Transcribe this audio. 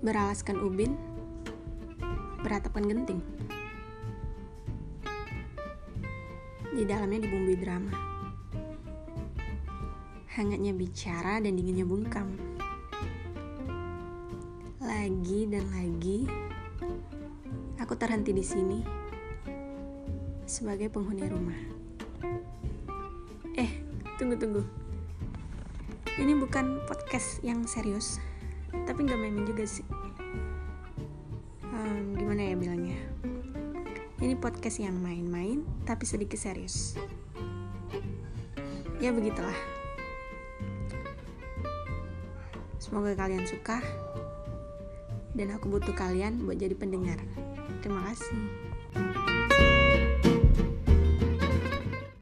beralaskan ubin, beratapkan genting. Di dalamnya dibumbui drama. Hangatnya bicara dan dinginnya bungkam. Lagi dan lagi, aku terhenti di sini sebagai penghuni rumah. Eh, tunggu-tunggu. Ini bukan podcast yang serius, tapi nggak main juga sih. Hmm, gimana ya bilangnya? Ini podcast yang main-main, tapi sedikit serius. Ya begitulah. Semoga kalian suka, dan aku butuh kalian buat jadi pendengar. Terima kasih.